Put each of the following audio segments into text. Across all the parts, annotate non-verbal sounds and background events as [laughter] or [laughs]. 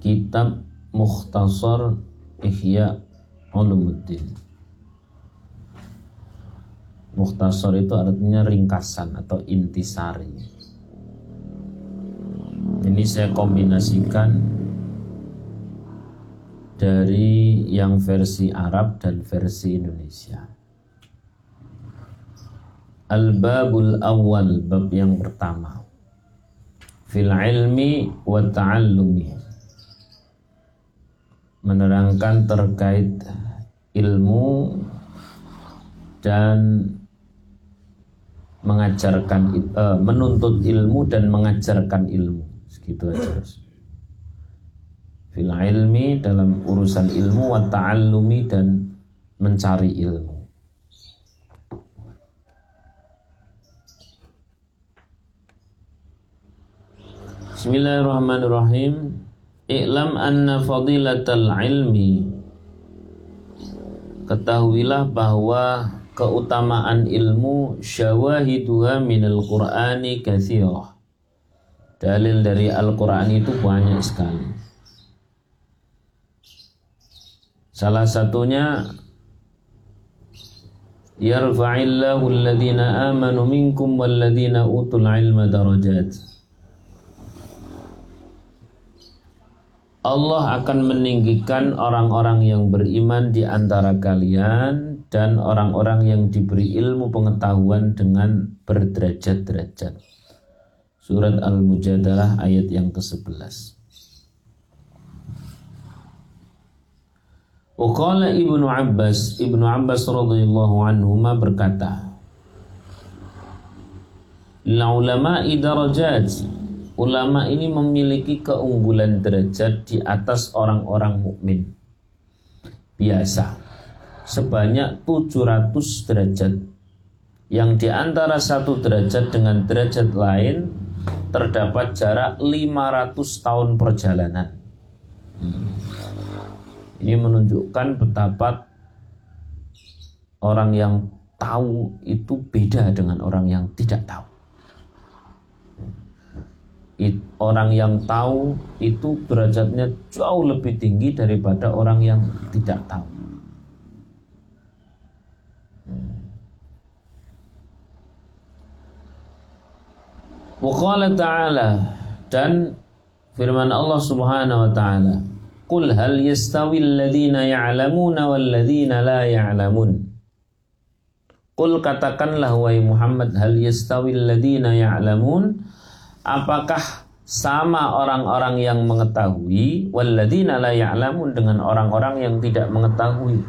kitab Mukhtasar Ihya Ulumuddin. Mukhtasar itu artinya ringkasan atau intisari. Ini saya kombinasikan dari yang versi Arab dan versi Indonesia. Al-babul awal, bab yang pertama. Fil ilmi wa ta'allumi menerangkan terkait ilmu dan mengajarkan uh, menuntut ilmu dan mengajarkan ilmu. Segitu aja fil ilmi dalam urusan ilmu wa ta'allumi dan mencari ilmu. Bismillahirrahmanirrahim I'lam anna fadilatal ilmi. Ketahuilah bahwa keutamaan ilmu syawahiduha minal qur'ani kathirah Dalil dari Al-Quran itu banyak sekali. Salah satunya Yarfa'illahu alladhina amanu minkum walladhina utul ilma darajat Allah akan meninggikan orang-orang yang beriman di antara kalian dan orang-orang yang diberi ilmu pengetahuan dengan berderajat-derajat. Surat Al-Mujadalah ayat yang ke-11. Uqala Ibnu Abbas, Ibnu Abbas radhiyallahu anhu berkata, "La ulama darajat." Ulama ini memiliki keunggulan derajat di atas orang-orang mukmin. Biasa. Sebanyak 700 derajat. Yang di antara satu derajat dengan derajat lain terdapat jarak 500 tahun perjalanan. Ini menunjukkan betapa orang yang tahu itu beda dengan orang yang tidak tahu orang yang tahu itu derajatnya jauh lebih tinggi daripada orang yang tidak tahu. Wa ta'ala dan firman Allah Subhanahu wa taala, "Qul hal yastawi alladhina ya'lamuna wal ladzina la ya'lamun?" Qul katakanlah wahai Muhammad, hal yastawi alladhina ya'lamun? apakah sama orang-orang yang mengetahui walladzina la ya'lamun dengan orang-orang yang tidak mengetahui.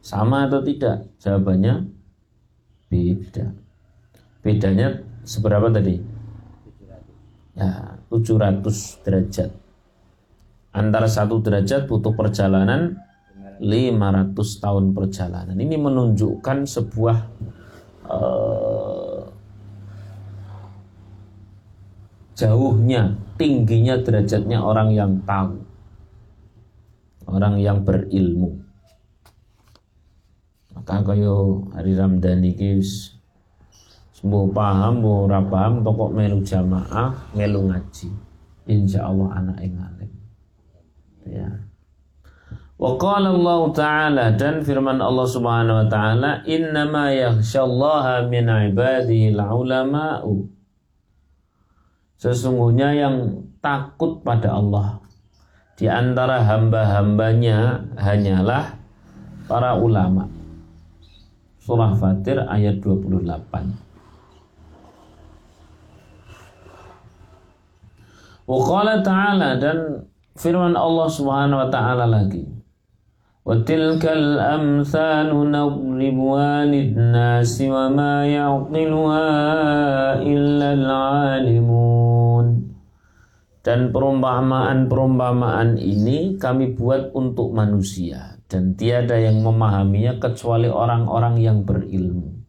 Sama atau tidak? Jawabannya beda. Bedanya seberapa tadi? Ya 700 derajat. Antara satu derajat butuh perjalanan 500 tahun perjalanan. Ini menunjukkan sebuah uh, jauhnya, tingginya derajatnya orang yang tahu. Orang yang berilmu. Maka kaya hari Ramadhan iki sembuh paham, sembuh ora paham, pokok melu jamaah, melu ngaji. Insya Allah anak yang alim. Ya. Wa qala Allah Ta'ala dan firman Allah Subhanahu wa taala innama yakhsyallaha min ibadihi ulama'u Sesungguhnya yang takut pada Allah di antara hamba-hambanya hanyalah para ulama. Surah Fatir ayat 28. Wa ta'ala dan firman Allah Subhanahu wa taala lagi. Wa tilkal amsalu nadribuha lin-nasi wa ma yaqiluha dan perumpamaan-perumpamaan ini kami buat untuk manusia dan tiada yang memahaminya kecuali orang-orang yang berilmu.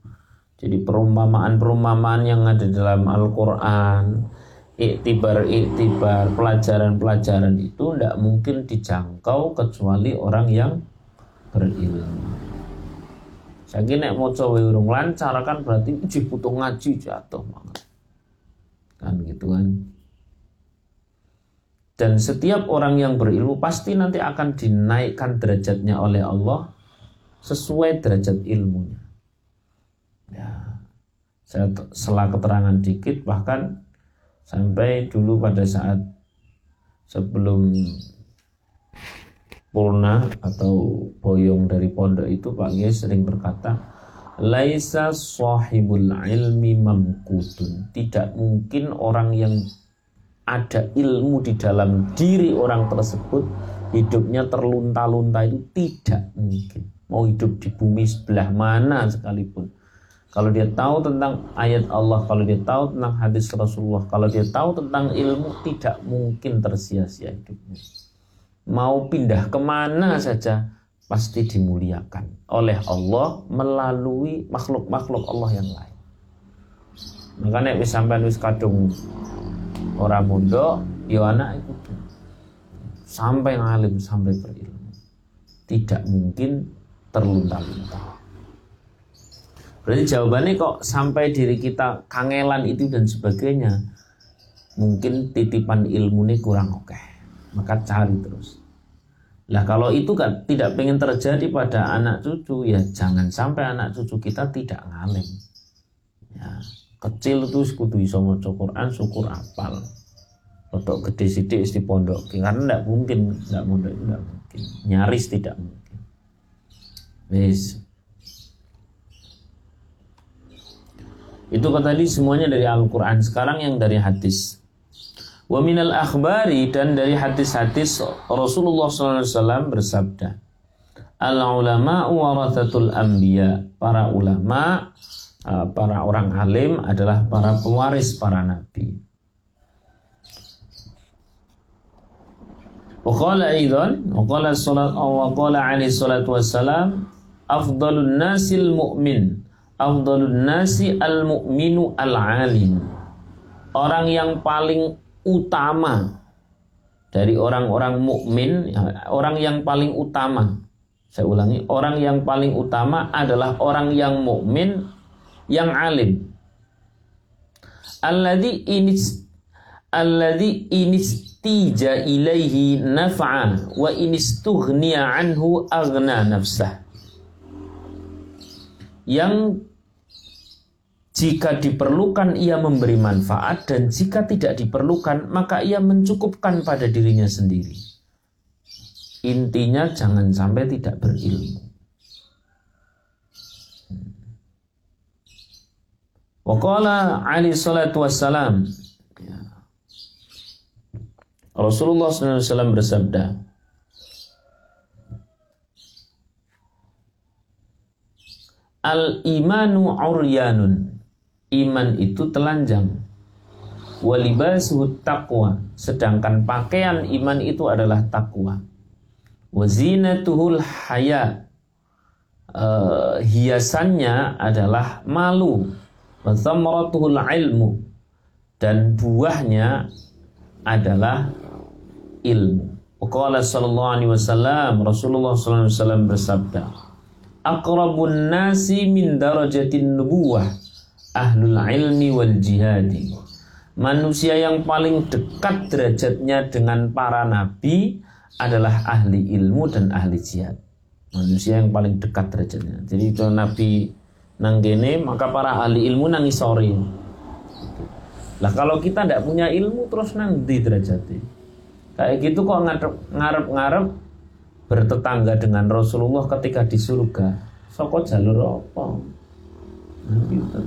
Jadi perumpamaan-perumpamaan yang ada dalam Al-Qur'an, iktibar-iktibar, pelajaran-pelajaran itu tidak mungkin dijangkau kecuali orang yang berilmu. Saya nek coba urung lancar kan berarti uji butuh ngaji jatuh banget. Kan gitu kan. Dan setiap orang yang berilmu pasti nanti akan dinaikkan derajatnya oleh Allah sesuai derajat ilmunya. Ya, saya setelah keterangan dikit bahkan sampai dulu pada saat sebelum purna atau boyong dari pondok itu Pak Kiai sering berkata laisa sahibul ilmi mamkutun tidak mungkin orang yang ada ilmu di dalam diri orang tersebut hidupnya terlunta-lunta itu tidak mungkin mau hidup di bumi sebelah mana sekalipun kalau dia tahu tentang ayat Allah, kalau dia tahu tentang hadis Rasulullah, kalau dia tahu tentang ilmu, tidak mungkin tersia-sia hidupnya. Mau pindah ke mana saja, pasti dimuliakan oleh Allah melalui makhluk-makhluk Allah yang lain. Makanya wis sampai wis kadung orang muda, ya anak itu sampai ngalim sampai berilmu. Tidak mungkin terlunta-lunta. Berarti jawabannya kok sampai diri kita kangelan itu dan sebagainya. Mungkin titipan ilmu ini kurang oke. Maka cari terus. Lah kalau itu kan tidak pengen terjadi pada anak cucu ya jangan sampai anak cucu kita tidak ngalim. Ya, kecil itu kudu iso maca Quran syukur apal. Untuk gede sidik di pondok karena tidak mungkin tidak mudah tidak mungkin nyaris tidak mungkin. Wis Itu kata tadi semuanya dari Al-Quran. Sekarang yang dari hadis. Wa minal akhbari dan dari hadis-hadis Rasulullah SAW bersabda. Al-ulama warathatul anbiya. Para ulama, para orang alim adalah para pewaris para nabi. Wa aidan, wa qala salat wa qala alaihi salatu wassalam afdalun nasil mu'min afdalun nasi al mu'minu al alim. Orang yang paling utama dari orang-orang mukmin, orang yang paling utama. Saya ulangi, orang yang paling utama adalah orang yang mukmin yang alim. Alladhi inis alladhi inistija ilaihi naf'a wa inistughniya anhu aghna nafsah. Yang jika diperlukan ia memberi manfaat dan jika tidak diperlukan maka ia mencukupkan pada dirinya sendiri. Intinya jangan sampai tidak berilmu. Waqala Ali salatu wassalam ya. Rasulullah SAW bersabda Al-imanu uryanun iman itu telanjang. Walibasuhu taqwa, sedangkan pakaian iman itu adalah takwa. Wazinatuhul haya, uh, hiasannya adalah malu. Ilmu, dan buahnya adalah ilmu. Qala sallallahu alaihi wasallam Rasulullah sallallahu alaihi wasallam bersabda Aqrabun nasi min darajatin nubuwah ahlul ilmi wal jihadi. Manusia yang paling dekat derajatnya dengan para nabi adalah ahli ilmu dan ahli jihad. Manusia yang paling dekat derajatnya. Jadi itu nabi nanggene maka para ahli ilmu nangis sore. Lah kalau kita tidak punya ilmu terus nang di derajatnya. Kayak gitu kok ngarep-ngarep bertetangga dengan Rasulullah ketika di surga. Soko jalur apa? Nah, gitu.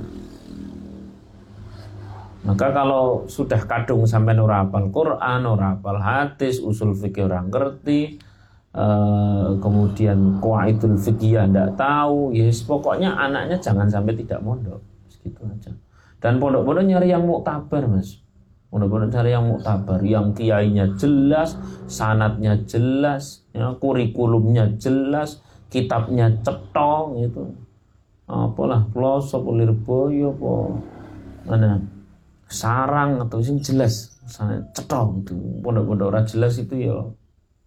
Maka kalau sudah kadung sampai hafal Quran, hafal hadis, usul fikih orang ngerti, eh, kemudian qaidul fikih ndak tahu, yes, pokoknya anaknya jangan sampai tidak mondok. Segitu aja. Dan pondok-pondok nyari yang muktabar, Mas. Pondok-pondok cari yang muktabar, yang kiainya jelas, sanatnya jelas, ya, kurikulumnya jelas, kitabnya cetong itu. Apalah, pelosok, lirboyo, apa mana sarang atau sing jelas misalnya cetok itu pondok-pondok jelas itu ya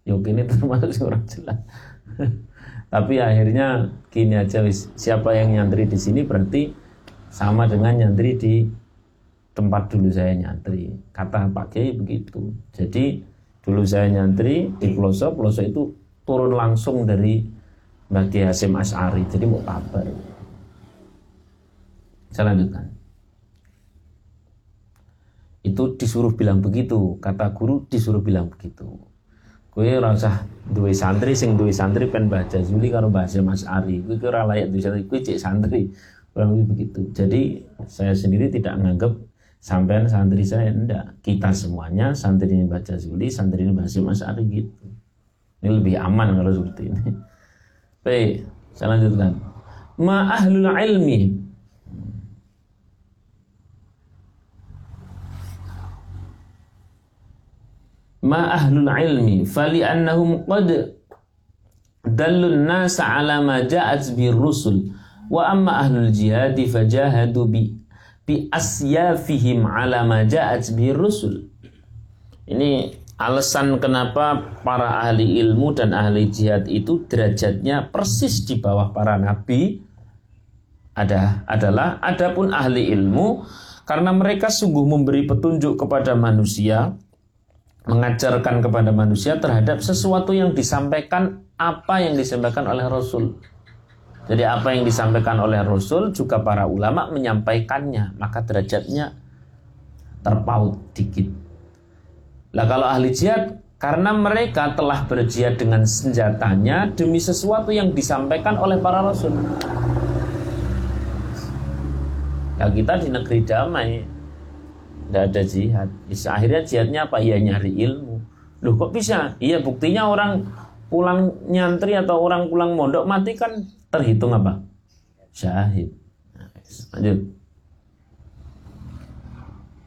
ya gini [laughs] termasuk orang jelas tapi akhirnya gini aja wis siapa yang nyantri di sini berarti sama dengan nyantri di tempat dulu saya nyantri kata Pak Kiai begitu jadi Dulu saya nyantri di pelosok, pelosok itu turun langsung dari bagi Hasim As'ari. Jadi mau kabar. Saya lanjutkan. Itu disuruh bilang begitu. Kata guru disuruh bilang begitu. Kue rasa santri sing dua santri pen baca Zuli karo bahasa Mas Ari. Kue kira layak dua santri, kue cek santri. Kurang lebih begitu. Jadi saya sendiri tidak menganggap sampean santri saya enggak kita semuanya santri ini baca Zuli santri ini baca Mas Ari gitu ini lebih aman kalau seperti ini baik saya lanjutkan ma ahlul ilmi ma ahlul ilmi fali annahum qad dallun nasa ala ma ja'at bir rusul wa amma ahlul jihad fajahadu bi bi asyafihim ala ma ja'at bi rusul. Ini alasan kenapa para ahli ilmu dan ahli jihad itu derajatnya persis di bawah para nabi ada adalah adapun ahli ilmu karena mereka sungguh memberi petunjuk kepada manusia mengajarkan kepada manusia terhadap sesuatu yang disampaikan apa yang disampaikan oleh Rasul. Jadi apa yang disampaikan oleh Rasul juga para ulama menyampaikannya, maka derajatnya terpaut dikit. Lah kalau ahli jihad karena mereka telah berjihad dengan senjatanya demi sesuatu yang disampaikan oleh para rasul. Ya kita di negeri damai, tidak ada jihad. Akhirnya jihadnya apa? Ya nyari ilmu. Loh kok bisa? Iya buktinya orang pulang nyantri atau orang pulang mondok mati kan terhitung apa? Syahid. Lanjut.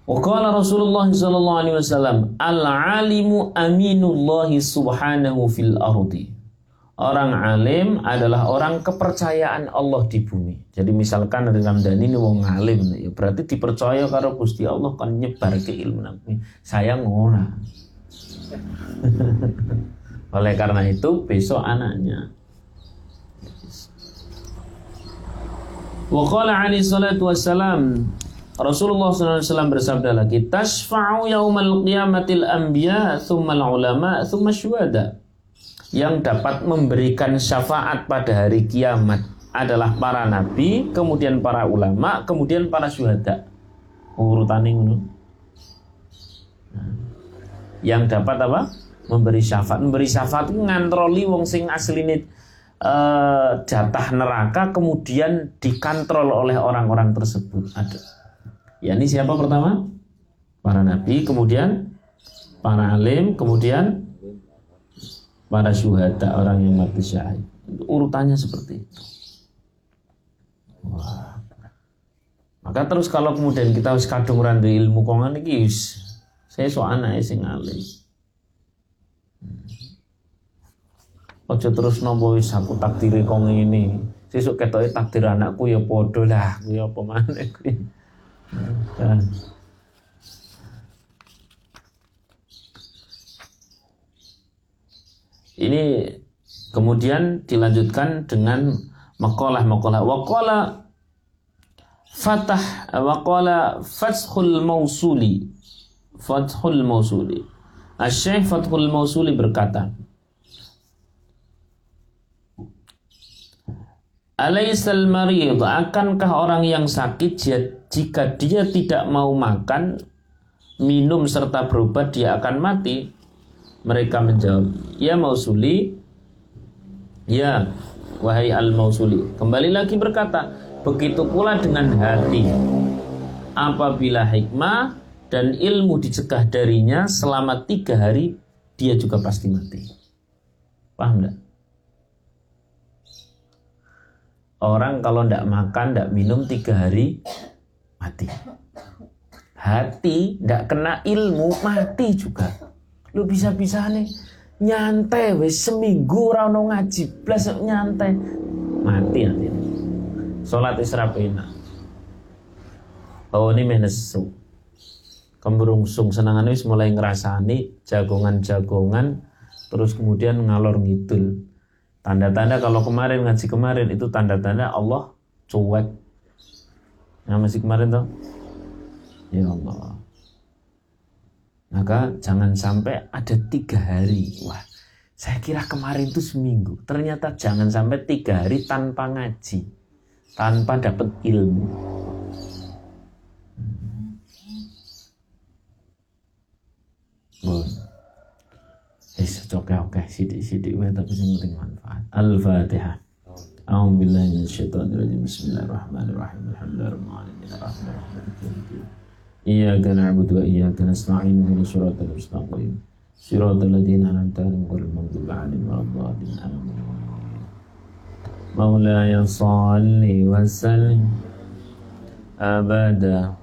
Waqala Rasulullah sallallahu alaihi wasallam, "Al-alimu aminullah subhanahu fil ardi." Orang alim adalah orang kepercayaan Allah di bumi. Jadi misalkan dari Ramdhani ini wong alim, ya berarti dipercaya karo Gusti Allah kan nyebar ke ilmu nabi. Saya ngora. [laughs] Oleh karena itu besok anaknya Wa qala alaihi salatu wassalam Rasulullah SAW bersabda lagi Tashfa'u yaumal qiyamatil anbiya Thummal ulama Thumma syuhada Yang dapat memberikan syafaat pada hari kiamat Adalah para nabi Kemudian para ulama Kemudian para syuhada Urutan ini Yang dapat apa? Memberi syafaat Memberi syafaat ngantroli wong sing asline uh, jatah neraka kemudian dikontrol oleh orang-orang tersebut ada. Ya ini siapa pertama? Para nabi, kemudian para alim, kemudian para syuhada orang yang mati syahid. Urutannya seperti itu. Wah. Maka terus kalau kemudian kita harus kadung randu ilmu kongan iki saya so anak sing alim. Ojo terus nombo wis aku takdiri kong ini. Sesuk ketoke takdir anakku ya padha lah, kuwi apa maneh kuwi. Ini kemudian dilanjutkan dengan makalah-makalah. Waqala fatah waqala fathul mausuli. Fathul mausuli. Asy-Syaikh Fathul Mausuli berkata, Alaisal marid akankah orang yang sakit jika dia tidak mau makan, minum serta berobat dia akan mati? Mereka menjawab, "Ya Mausuli, ya wahai Al-Mausuli." Kembali lagi berkata, begitu pula dengan hati. Apabila hikmah dan ilmu dicegah darinya selama tiga hari, dia juga pasti mati. Paham enggak? Orang kalau tidak makan, tidak minum tiga hari mati. Hati tidak kena ilmu mati juga. Lu bisa-bisa nih nyantai wes seminggu rano ngaji plus nyantai mati nanti. Sholat isra pena. Oh ini menesu. Kemberungsung senangan wis mulai ngerasani jagongan-jagongan terus kemudian ngalor ngidul Tanda-tanda kalau kemarin ngaji kemarin itu tanda-tanda Allah cuek. Yang masih kemarin tuh? Ya Allah. Maka jangan sampai ada tiga hari. Wah, saya kira kemarin itu seminggu. Ternyata jangan sampai tiga hari tanpa ngaji. Tanpa dapat ilmu. Yes, oke oke sidik-sidik wae tapi sing penting manfaat. Al-Fatihah. A'udzu billahi minasyaitonir rajim. Bismillahirrahmanirrahim. Alhamdulillahirrahmanirrahim. إياك نعبد وإياك نستعين اهدنا الصراط المستقيم. صراط الذين أنعمت عليهم غير المغضوب عليهم ولا الضالين. آمين مولاي صل وسلم. أبدا